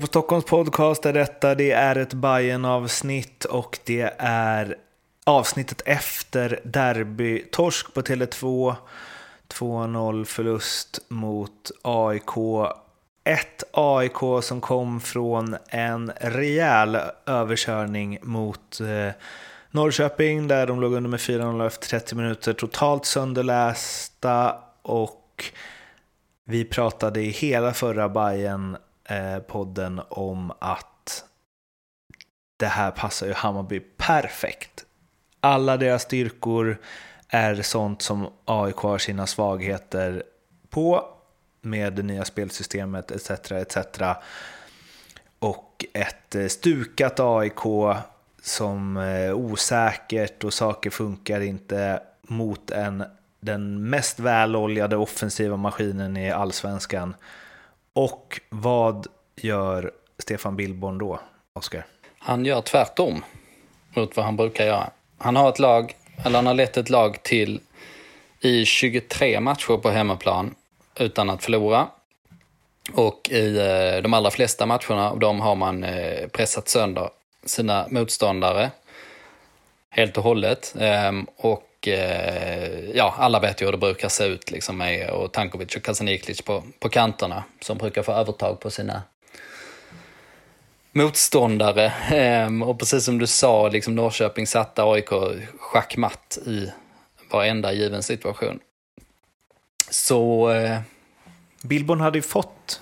På Stockholms podcast är detta. Det är ett bayern avsnitt och det är avsnittet efter derby. Torsk på Tele2, 2-0 förlust mot AIK. Ett AIK som kom från en rejäl överkörning mot eh, Norrköping där de låg under med 4-0 efter 30 minuter. Totalt sönderlästa och vi pratade i hela förra Bayern eh, podden om att det här passar ju Hammarby perfekt. Alla deras styrkor är sånt som AIK har sina svagheter på med det nya spelsystemet etc. etc. Och ett eh, stukat AIK som är osäkert och saker funkar inte mot en, den mest väloljade offensiva maskinen i allsvenskan. Och vad gör Stefan Billborn då, Oskar? Han gör tvärtom mot vad han brukar göra. Han har ett lag, eller han har lett ett lag till i 23 matcher på hemmaplan utan att förlora. Och i eh, de allra flesta matcherna av dem har man eh, pressat sönder sina motståndare helt och hållet. Ehm, och och eh, ja, alla vet ju hur det brukar se ut liksom med och Tankovic och Kasaniklic på, på kanterna som brukar få övertag på sina motståndare. Ehm, och precis som du sa, liksom Norrköping satte AIK schackmatt i varenda given situation. Så... Eh... Billborn hade ju fått,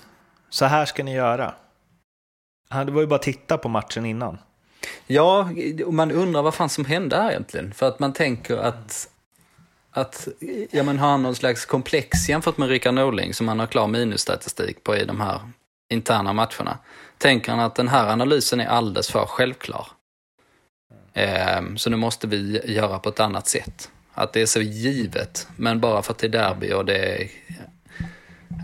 så här ska ni göra. Det var ju bara att titta på matchen innan. Ja, och man undrar vad fan som hände här egentligen. För att man tänker att, att ja, men har han någon slags komplex jämfört med Rickard Norling som han har klar minusstatistik på i de här interna matcherna. Tänker han att den här analysen är alldeles för självklar. Eh, så nu måste vi göra på ett annat sätt. Att det är så givet, men bara för att det är derby och det är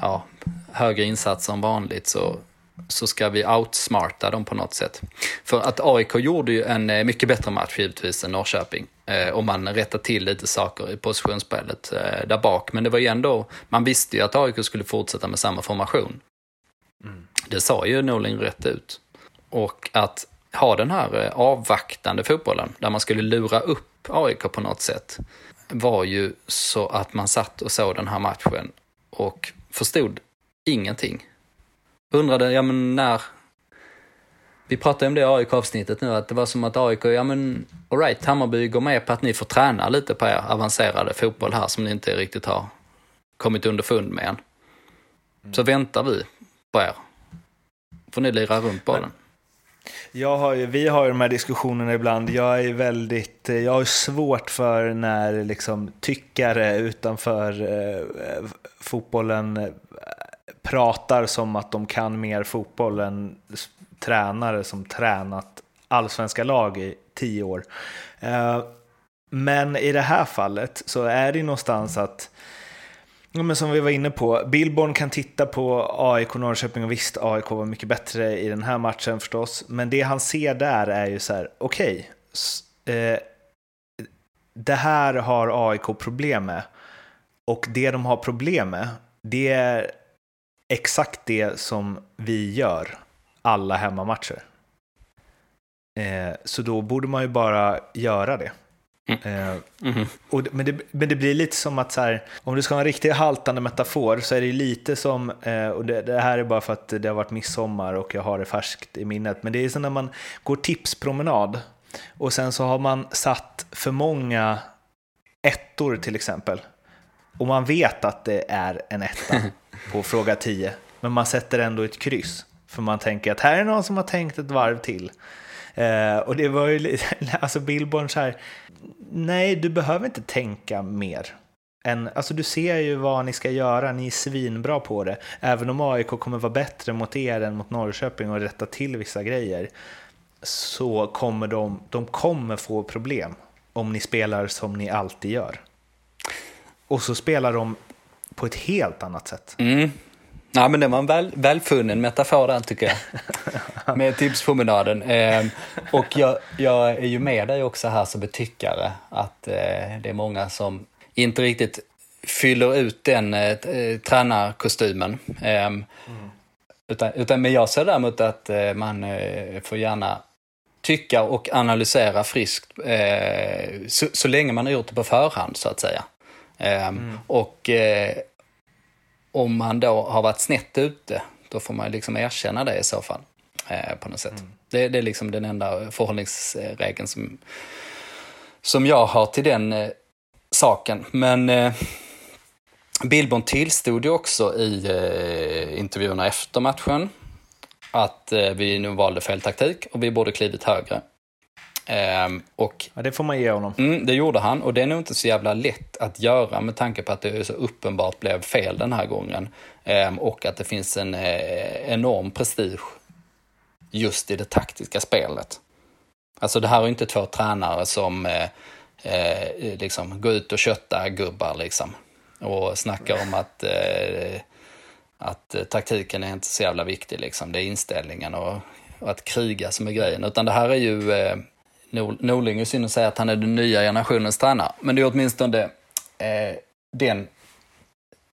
ja, högre insatser än vanligt så så ska vi outsmarta dem på något sätt. För att AIK gjorde ju en eh, mycket bättre match givetvis än Norrköping. Eh, och man rättade till lite saker i positionsspelet eh, där bak. Men det var ju ändå, man visste ju att AIK skulle fortsätta med samma formation. Mm. Det sa ju Norling rätt ut. Och att ha den här avvaktande fotbollen, där man skulle lura upp AIK på något sätt, var ju så att man satt och såg den här matchen och förstod ingenting undrade, ja men när... Vi pratade om det i AIK-avsnittet nu, att det var som att AIK, ja men alright, Hammarby går med på att ni får träna lite på er avancerade fotboll här som ni inte riktigt har kommit underfund med än. Så väntar vi på er. Får ni lira runt bollen. Jag har ju, vi har ju de här diskussionerna ibland. Jag är väldigt, jag har svårt för när liksom tyckare utanför eh, fotbollen pratar som att de kan mer fotboll än tränare som tränat allsvenska lag i tio år. Eh, men i det här fallet så är det någonstans att Ja, men som vi var inne på, Billborn kan titta på AIK Norrköping och visst, AIK var mycket bättre i den här matchen förstås. Men det han ser där är ju så här, okej, okay, eh, det här har AIK problem med. Och det de har problem med, det är exakt det som vi gör alla hemmamatcher. Eh, så då borde man ju bara göra det. Mm. Eh, mm. och, men, det men det blir lite som att så här, om du ska ha en riktigt haltande metafor så är det lite som, eh, och det, det, här är bara för att det har varit midsommar och jag har det färskt i minnet, men det är som när man går tipspromenad och sen så har man satt för många ettor till exempel. Och man vet att det är en etta. på fråga 10. Men man sätter ändå ett kryss. För man tänker att här är någon som har tänkt ett varv till. Eh, och det var ju alltså Billborn så här, nej du behöver inte tänka mer. Än, alltså du ser ju vad ni ska göra, ni är svinbra på det. Även om AIK kommer vara bättre mot er än mot Norrköping och rätta till vissa grejer. Så kommer de, de kommer få problem om ni spelar som ni alltid gör. Och så spelar de på ett helt annat sätt. Mm. Ja, men det var en väl, välfunnen metafor där tycker jag. med tipspromenaden. Eh, och jag, jag, är ju med dig också här som betyckare att eh, det är många som inte riktigt fyller ut den eh, tränarkostymen. Eh, mm. Utan, utan, men jag ser däremot att eh, man eh, får gärna tycka och analysera friskt eh, så, så, länge man har gjort det på förhand så att säga. Eh, mm. Och eh, om man då har varit snett ute, då får man liksom erkänna det i så fall. Eh, på något sätt. Mm. Det, det, är liksom den enda förhållningsregeln som, som jag har till den eh, saken. Men eh, Billborn tillstod ju också i eh, intervjuerna efter matchen att eh, vi nu valde fel taktik och vi borde klivit högre. Um, och, ja, det får man ge honom. Mm, det gjorde han och det är nog inte så jävla lätt att göra med tanke på att det så uppenbart blev fel den här gången. Um, och att det finns en eh, enorm prestige just i det taktiska spelet. Alltså det här är inte två tränare som eh, eh, liksom går ut och köttar gubbar liksom. Och snackar om att, eh, att taktiken är inte så jävla viktig liksom. Det är inställningen och, och att kriga som är grejen. Utan det här är ju eh, Norling är synd att säga att han är den nya generationens tränare. Men det är åtminstone eh, den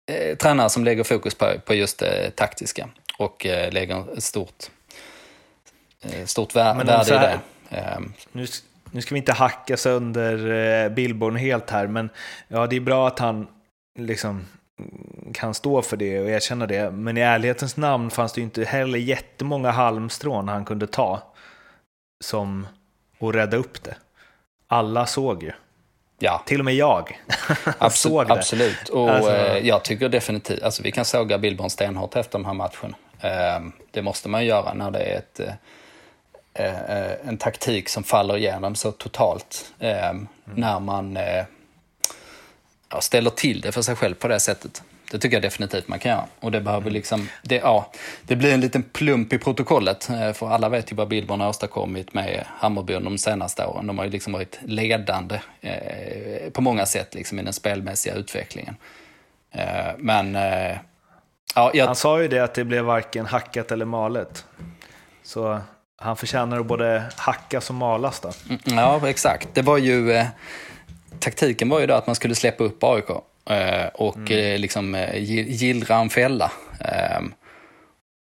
eh, tränare som lägger fokus på, på just det taktiska och eh, lägger ett stort, eh, stort vär, värde här, i det. Ehm. Nu, nu ska vi inte hacka sönder eh, Billborn helt här, men ja, det är bra att han liksom kan stå för det och erkänna det. Men i ärlighetens namn fanns det ju inte heller jättemånga halmstrån han kunde ta som och rädda upp det. Alla såg ju. Ja. Till och med jag Absolut, såg det. Absolut, och alltså... Eh, jag tycker definitivt, alltså vi kan såga Billborn stenhårt efter den här matchen. Ehm, det måste man göra när det är ett, eh, eh, en taktik som faller igenom så totalt. Ehm, mm. När man ställer till det för sig själv på det sättet. Det tycker jag definitivt man kan göra. Och det behöver liksom, det, ja, det blir en liten plump i protokollet. Eh, för alla vet ju vad Billborn har åstadkommit med Hammarby de senaste åren. De har ju liksom varit ledande eh, på många sätt liksom, i den spelmässiga utvecklingen. Eh, men, eh, ja, jag... Han sa ju det att det blev varken hackat eller malet. Så han förtjänar att både hackas och malas då. Mm, ja, exakt. Det var ju, eh, taktiken var ju då att man skulle släppa upp AIK. Eh, och mm. Eh, liksom eh, gillra en fälla. Ehm,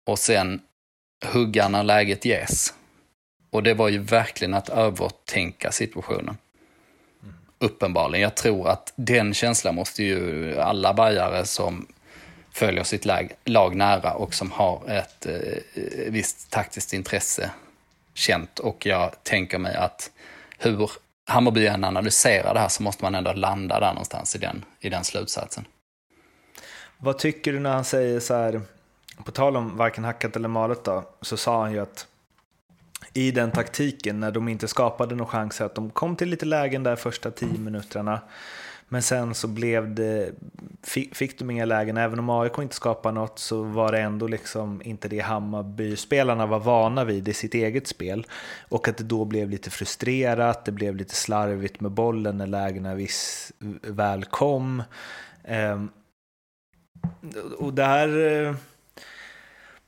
och sen hugga när läget ges. Och det var ju verkligen att övertänka situationen. Mm. Uppenbarligen. Jag tror att den känslan måste ju alla bajare som följer sitt lag, lag nära och som har ett eh, visst taktiskt intresse känt. Och jag tänker mig att hur Hammarby än analyserar det här så måste man ändå landa där någonstans i den, i den slutsatsen. Vad tycker du när han säger så här, på tal om varken hackat eller malet då, så sa han ju att i den taktiken när de inte skapade någon chans, att de kom till lite lägen där första tio minuterna, men sen så blev det, fick, de inga lägen, även om AIK inte skapade något så var det ändå liksom inte det Hammarby-spelarna var vana vid i sitt eget spel. Och att det då blev lite frustrerat, det blev lite slarvigt med bollen när lägena viss, väl kom. Ehm, och där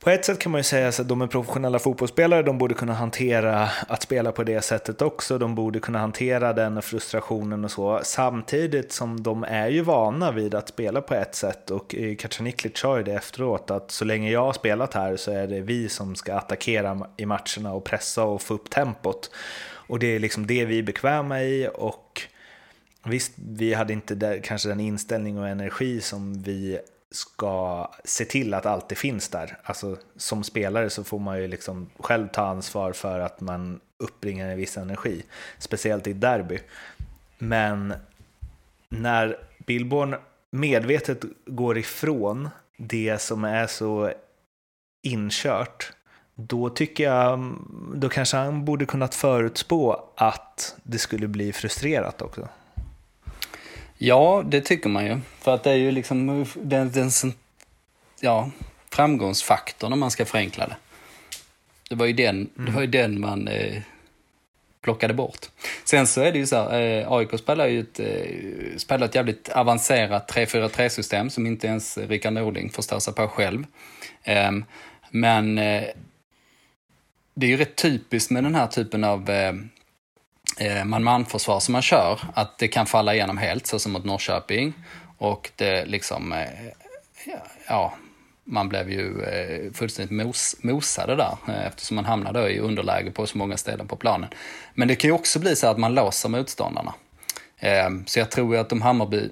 på ett sätt kan man ju säga att de är professionella fotbollsspelare, de borde kunna hantera att spela på det sättet också, de borde kunna hantera den frustrationen och så, samtidigt som de är ju vana vid att spela på ett sätt och Kacaniklic sa ju det efteråt att så länge jag har spelat här så är det vi som ska attackera i matcherna och pressa och få upp tempot. Och det är liksom det vi är bekväma i och visst, vi hade inte där, kanske den inställning och energi som vi ska se till att allt det finns där. Alltså, som spelare så får man ju liksom själv ta ansvar för att man uppbringar en viss energi, speciellt i derby. Men när Billborn medvetet går ifrån det som är så inkört, då tycker jag, då kanske han borde kunnat förutspå att det skulle bli frustrerat också. Ja, det tycker man ju. För att det är ju liksom den, den ja, framgångsfaktorn om man ska förenkla det. Det var ju den, mm. det var ju den man eh, plockade bort. Sen så är det ju så här, eh, AIK spelar ju ett, eh, spelar ett jävligt avancerat 3-4-3-system som inte ens Rickard Norling förstår sig på själv. Eh, men eh, det är ju rätt typiskt med den här typen av eh, Eh, man-man-försvar som man kör, att det kan falla igenom helt, så som mot Norrköping. Och det liksom, eh, ja, man blev ju eh, fullständigt mos, mosade där eftersom man hamnade i underläge på så många ställen på planen. Men det kan ju också bli så att man låser motståndarna. Så jag tror ju att om Hammarby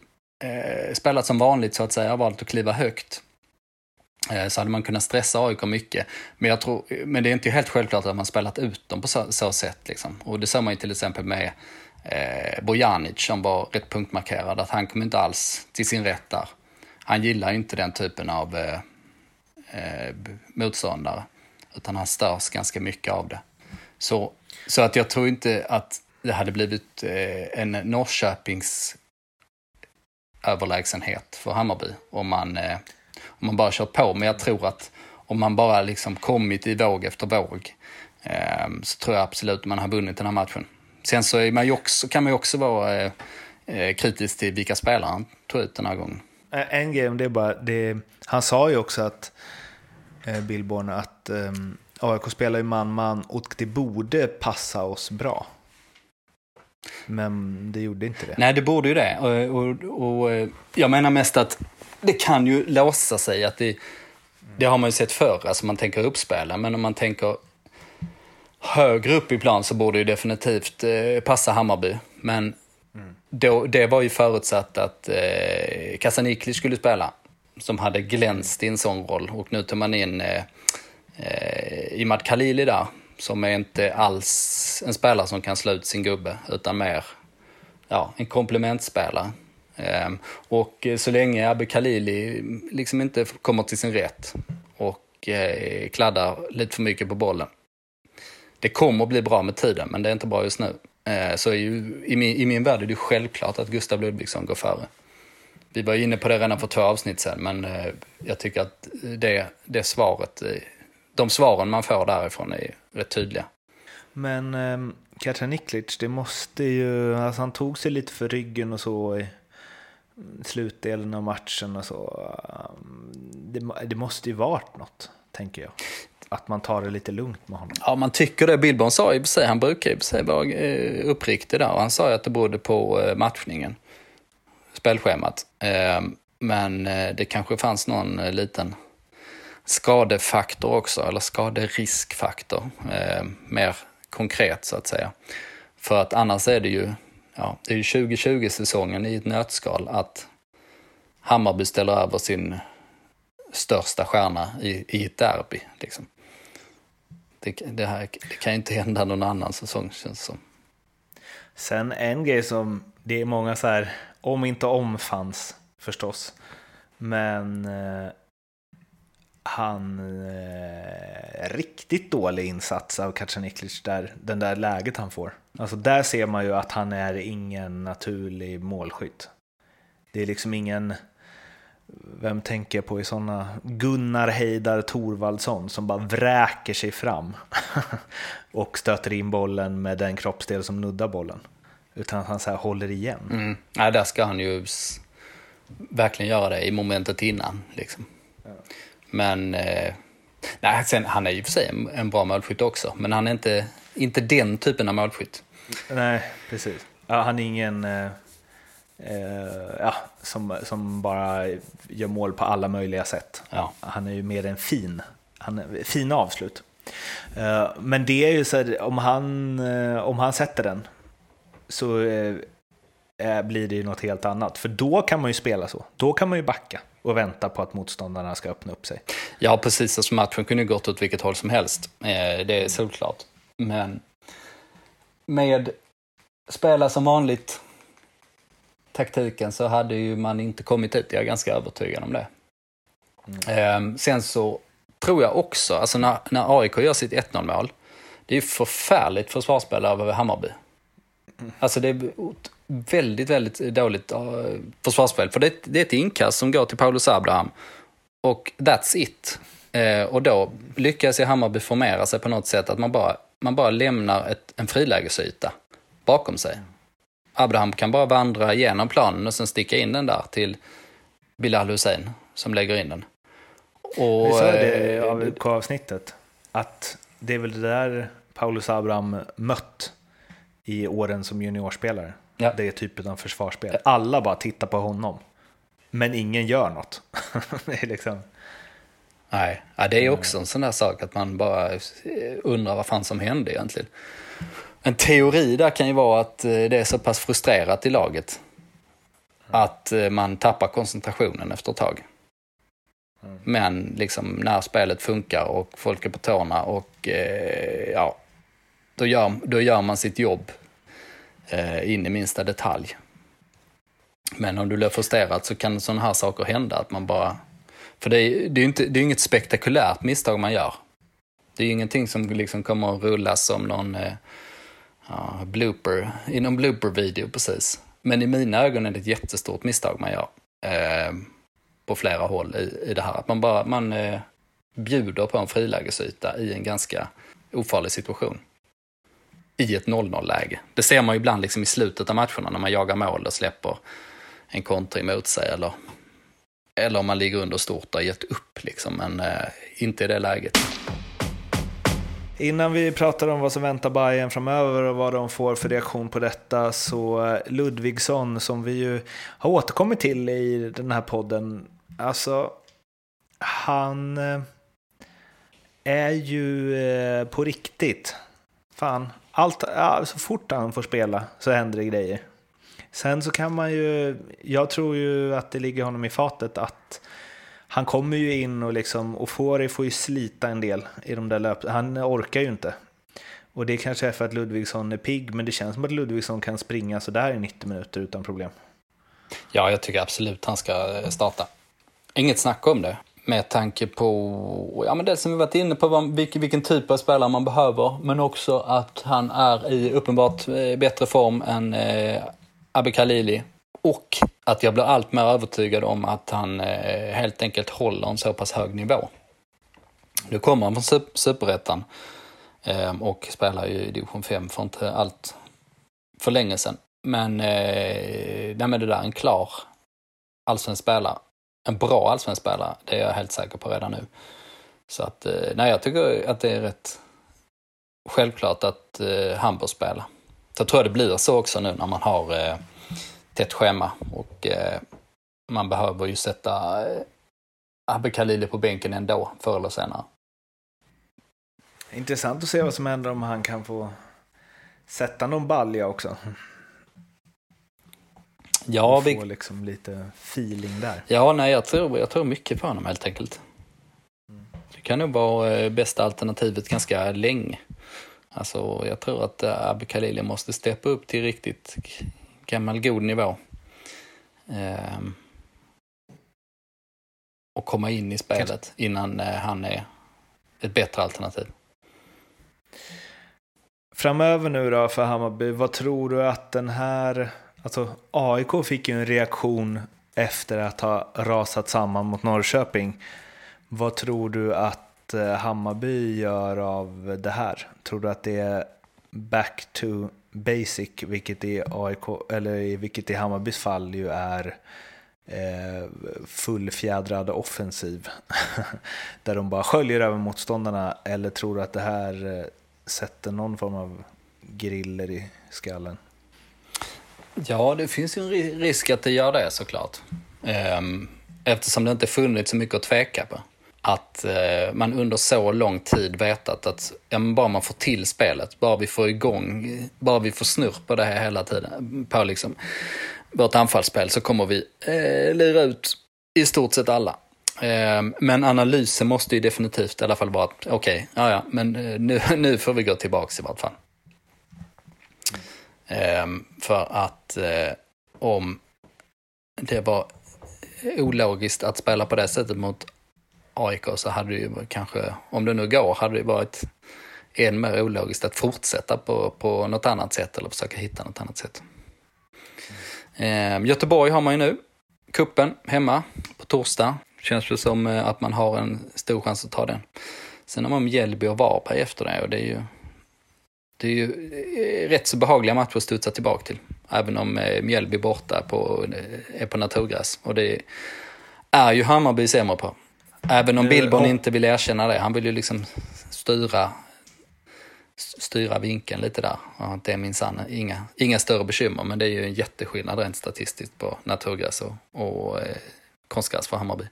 spelat som vanligt så att säga, valt att kliva högt, Eh, så hade man kunnat stressa AIK mycket. Men, jag tror, men det är inte helt självklart att man spelat ut dem på så, så sätt. Liksom. Och det ser man ju till exempel med eh, Bojanic som var rätt punktmarkerad, att han kom inte alls till sin rätt där. Han gillar inte den typen av eh, eh, motståndare, utan han störs ganska mycket av det. Så, så att jag tror inte att det hade blivit eh, en Norrköpings överlägsenhet för Hammarby om man, eh, om man bara kör på. Men jag tror att om man bara liksom kommit i våg efter våg eh, så tror jag absolut man har vunnit den här matchen. Sen så är man också, kan man ju också vara eh, eh, kritisk till vilka spelare han tog ut den här gången. En grej om det är bara, det, han sa ju också att eh, Billborn att eh, AIK spelar ju man-man och det borde passa oss bra. Men det gjorde inte det. Nej, det borde ju det. Och, och, och eh, jag menar mest att det kan ju låsa sig. att Det, det har man ju sett förr, alltså man tänker uppspela. Men om man tänker högre upp i plan så borde det definitivt eh, passa Hammarby. Men mm. då, det var ju förutsatt att eh, Kasanikli skulle spela. Som hade glänst i en sån roll. Och nu tar man in eh, eh, Imad Khalili där som är inte alls en spelare som kan slå ut sin gubbe, utan mer ja, en komplementspelare. Ehm, och eh, så länge Abbe Khalili liksom inte kommer till sin rätt och eh, kladdar lite för mycket på bollen. Det kommer att bli bra med tiden, men det är inte bra just nu. Ehm, så ju, i, min, i min värld är det självklart att Gustav Ludvigsson går före. Vi var inne på det redan för två avsnitt sedan, men eh, jag tycker att det, det svaret de svaren man får därifrån är rätt tydliga. Men eh, Katja Niklic, det måste ju, alltså han tog sig lite för ryggen och så i slutdelen av matchen och så. Det, det måste ju varit något, tänker jag. Att man tar det lite lugnt med honom. Ja, man tycker det. Billborn sa i sig, han brukar i sig vara eh, uppriktig där. Och han sa ju att det berodde på eh, matchningen, spelschemat. Eh, men det kanske fanns någon liten skadefaktor också, eller skaderiskfaktor, eh, mer konkret så att säga. För att annars är det ju, ja, det är ju 2020-säsongen i ett nötskal att Hammarby ställer över sin största stjärna i, i ett derby. Liksom. Det, det, här, det kan ju inte hända någon annan säsong känns som. Sen en grej som, det är många så här, om inte om fanns förstås. Men eh, han eh, riktigt dålig insats av Kacaniklic, där, den där läget han får. Alltså där ser man ju att han är ingen naturlig målskytt. Det är liksom ingen, vem tänker jag på i sådana, Gunnar Heidar Thorvaldsson som bara vräker sig fram och stöter in bollen med den kroppsdel som nuddar bollen. Utan att han så här håller igen. Mm. Ja, där ska han ju verkligen göra det i momentet innan. Liksom. Ja. Men eh, nej, sen, han är ju för sig en, en bra målskytt också, men han är inte, inte den typen av målskytt. Nej, precis. Ja, han är ingen eh, eh, ja, som, som bara gör mål på alla möjliga sätt. Ja. Han är ju mer en fin, han, fina avslut. Eh, men det är ju så här, om han, eh, om han sätter den så Eh, blir det ju något helt annat. För då kan man ju spela så. Då kan man ju backa och vänta på att motståndarna ska öppna upp sig. Ja, precis. Alltså matchen kunde gått åt vilket håll som helst. Eh, det är solklart. Men med spela som vanligt taktiken så hade ju man inte kommit dit. Jag är ganska övertygad om det. Mm. Sen så tror jag också, alltså när, när AIK gör sitt 1-0 mål, det är ju förfärligt försvarsspel över Hammarby. Alltså det är väldigt, väldigt dåligt uh, försvarsspel. För det, det, är ett inkast som går till Paulus Abraham och that's it. Uh, och då lyckas ju Hammarby formera sig på något sätt att man bara, man bara lämnar ett, en frilägesyta bakom sig. Abraham kan bara vandra igenom planen och sen sticka in den där till Bilal Hussein som lägger in den. Och, Vi sa det eh, av avsnittet, att det är väl det där Paulus Abraham mött i åren som juniorspelare. Ja. Det är typen av försvarsspel. Alla bara tittar på honom. Men ingen gör något. det är liksom... Nej, ja, det är också en sån där sak att man bara eh, undrar vad fan som hände egentligen. En teori där kan ju vara att eh, det är så pass frustrerat i laget att eh, man tappar koncentrationen efter ett tag. Men liksom när spelet funkar och folk är på tårna och eh, ja, då gör, då gör man sitt jobb eh, in i minsta detalj. Men om du blir frustrerad så kan sådana här saker hända, att man bara... För det är, ju inte, det är inget spektakulärt misstag man gör. Det är ju ingenting som liksom kommer att rullas som någon eh, ja, blooper, i någon blooper-video precis. Men i mina ögon är det ett jättestort misstag man gör. Eh, på flera håll i, i det här. Att man bara man, eh, bjuder på en frilägesyta i en ganska ofarlig situation. I ett 0-0-läge. Det ser man ju ibland liksom i slutet av matcherna när man jagar mål och släpper en kontring mot sig. Eller, eller om man ligger under stort och har gett upp, liksom, men eh, inte i det läget. Innan vi pratar om vad som väntar Bayern framöver och vad de får för reaktion på detta så eh, Ludvigsson som vi ju har återkommit till i den här podden. Alltså, han eh, är ju eh, på riktigt. Fan, allt, ja, så fort han får spela så händer det grejer. Sen så kan man ju, jag tror ju att det ligger honom i fatet att han kommer ju in och liksom, och får, får ju slita en del i de där löp. Han orkar ju inte. Och det kanske är för att Ludvigsson är pigg, men det känns som att Ludvigsson kan springa sådär i 90 minuter utan problem. Ja, jag tycker absolut han ska eh, starta. Inget snack om det. Med tanke på, ja men det som vi varit inne på, vilken, vilken typ av spelare man behöver, men också att han är i uppenbart eh, bättre form än eh, Abbe Khalili. Och att jag blir allt mer övertygad om att han eh, helt enkelt håller en så pass hög nivå. Nu kommer han från Superettan eh, och spelar ju i division 5 för inte allt för länge sedan. Men, eh, nej, men det där, är en klar allsvensk spelare. En bra allsvensk spelare, det är jag helt säker på redan nu. Så att, eh, nej, jag tycker att det är rätt självklart att eh, han bör spela. Så jag tror det blir så också nu när man har eh, tätt schema och eh, man behöver ju sätta eh, Abbe Khalili på bänken ändå, förr eller senare. Intressant att se vad som händer om han kan få sätta någon balja också. Ja, vi... Få liksom lite feeling där. Ja, nej, jag tror, jag tror mycket på honom helt enkelt. Det kan nog vara eh, bästa alternativet ganska länge. Alltså, jag tror att eh, Abbe Khalili måste steppa upp till riktigt gammal god nivå. Ehm, och komma in i spelet innan eh, han är ett bättre alternativ. Framöver nu då för Hammarby, vad tror du att den här, alltså AIK fick ju en reaktion efter att ha rasat samman mot Norrköping. Vad tror du att eh, Hammarby gör av det här? Tror du att det är back to basic, vilket i, AIK, eller vilket i Hammarbys fall ju är eh, fullfjädrad offensiv. där de bara sköljer över motståndarna, eller tror du att det här eh, sätter någon form av griller i skallen? Ja, det finns ju en risk att det gör det såklart. Ehm, eftersom det inte funnits så mycket att tveka på att eh, man under så lång tid vetat att ja, bara man får till spelet, bara vi får igång, bara vi får snurr på det här hela tiden, på liksom vårt anfallsspel så kommer vi eh, lira ut i stort sett alla. Eh, men analysen måste ju definitivt i alla fall vara att okej, okay, ja ja, men eh, nu, nu får vi gå tillbaka i vart fall. Ehm, för att eh, om det var ologiskt att spela på det sättet mot AIK så hade det ju kanske, om det nu går, hade det varit än mer ologiskt att fortsätta på, på något annat sätt eller försöka hitta något annat sätt. Mm. Göteborg har man ju nu, kuppen hemma på torsdag. Känns det som eh, att man har en stor chans att ta den. Sen har man Mjällby och Varberg efter det och det är ju det är ju eh, rätt så behagliga matcher att studsa tillbaka till. Även om eh, Mjällby borta på, är på naturgräs. Och det är ju Hammarby sämre på. Även om Billborn inte vill erkänna det. Han vill ju liksom styra, styra vinkeln lite där. Det är minsann inga, inga större bekymmer, men det är ju en jätteskillnad rent statistiskt på naturgräs och, och eh, konstgräs för Hammarby.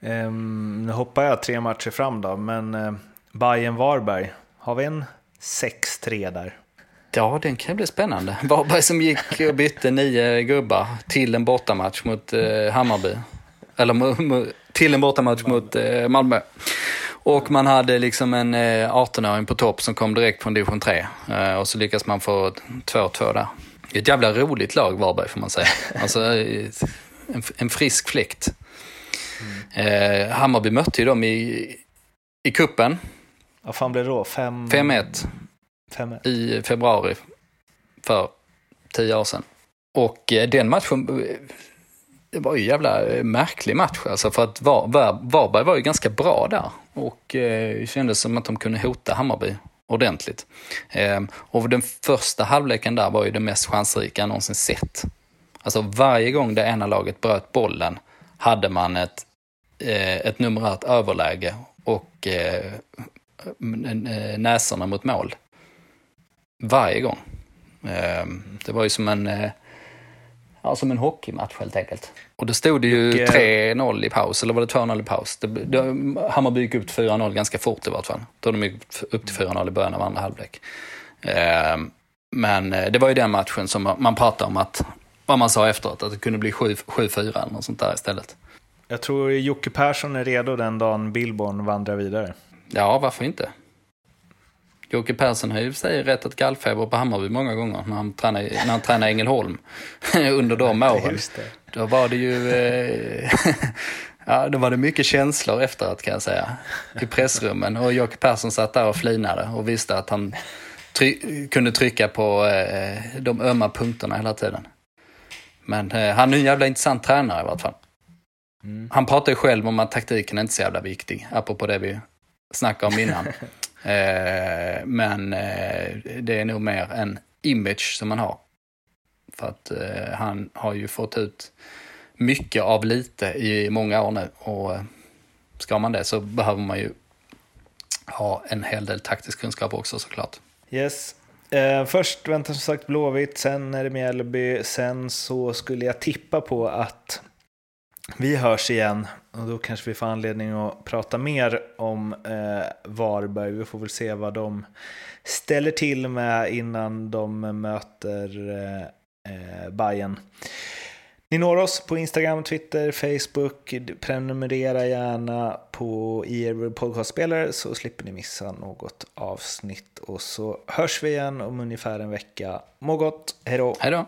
Um, nu hoppar jag tre matcher fram då, men uh, bayern varberg har vi en 6-3 där? Ja, den kan bli spännande. Varberg som gick och bytte nio gubbar till en bortamatch mot uh, Hammarby. Eller till en bortamatch mot uh, Malmö. Och man hade liksom en 18-åring på topp som kom direkt från division 3. Och så lyckas man få 2-2 där. Ett jävla roligt lag Varberg får man säga. Alltså en, en frisk fläkt. Mm. Eh, Hammarby mötte ju dem i, i kuppen. Vad fan blev det då? 5-1 i februari för tio år sedan. Och eh, den matchen, det var ju en jävla märklig match alltså för att Var, Var, Varberg var ju ganska bra där och eh, kändes som att de kunde hota Hammarby ordentligt. Eh, och den första halvleken där var ju det mest chansrika jag någonsin sett. Alltså varje gång det ena laget bröt bollen hade man ett, eh, ett numerärt överläge och eh, näsorna mot mål. Varje gång. Eh, det var ju som en, eh, ja, som en hockeymatch helt enkelt. Och då stod det ju 3-0 i paus, eller var det 2-0 i paus? Det, det, Hammarby gick upp till 4-0 ganska fort i vart fall. Då de gick upp till 4-0 i början av andra halvlek. Eh, men eh, det var ju den matchen som man pratade om att vad man sa efteråt, att det kunde bli 7-4 eller något sånt där istället. Jag tror Jocke Persson är redo den dagen Billborn vandrar vidare. Ja, varför inte? Jocke Persson har ju sig rättat gallfeber på Hammarby många gånger när han tränade, när han tränade Ängelholm under de åren. Då var det ju... Eh, ja, då var det mycket känslor efteråt kan jag säga. I pressrummen. Och Jocke Persson satt där och flinade och visste att han try kunde trycka på eh, de ömma punkterna hela tiden. Men eh, han är en jävla intressant tränare i vart fall. Mm. Han pratar ju själv om att taktiken är inte är så jävla viktig, apropå det vi snackade om innan. eh, men eh, det är nog mer en image som man har. För att eh, han har ju fått ut mycket av lite i många år nu. Och eh, ska man det så behöver man ju ha en hel del taktisk kunskap också såklart. Yes, Eh, först väntar som sagt Blåvitt, sen är det Mjällby, sen så skulle jag tippa på att vi hörs igen och då kanske vi får anledning att prata mer om eh, Varberg. Vi får väl se vad de ställer till med innan de möter eh, eh Bayern. Ni når oss på Instagram, Twitter, Facebook. Prenumerera gärna på i er podcastspelare så slipper ni missa något avsnitt. Och så hörs vi igen om ungefär en vecka. Må gott, hej då! Hej då!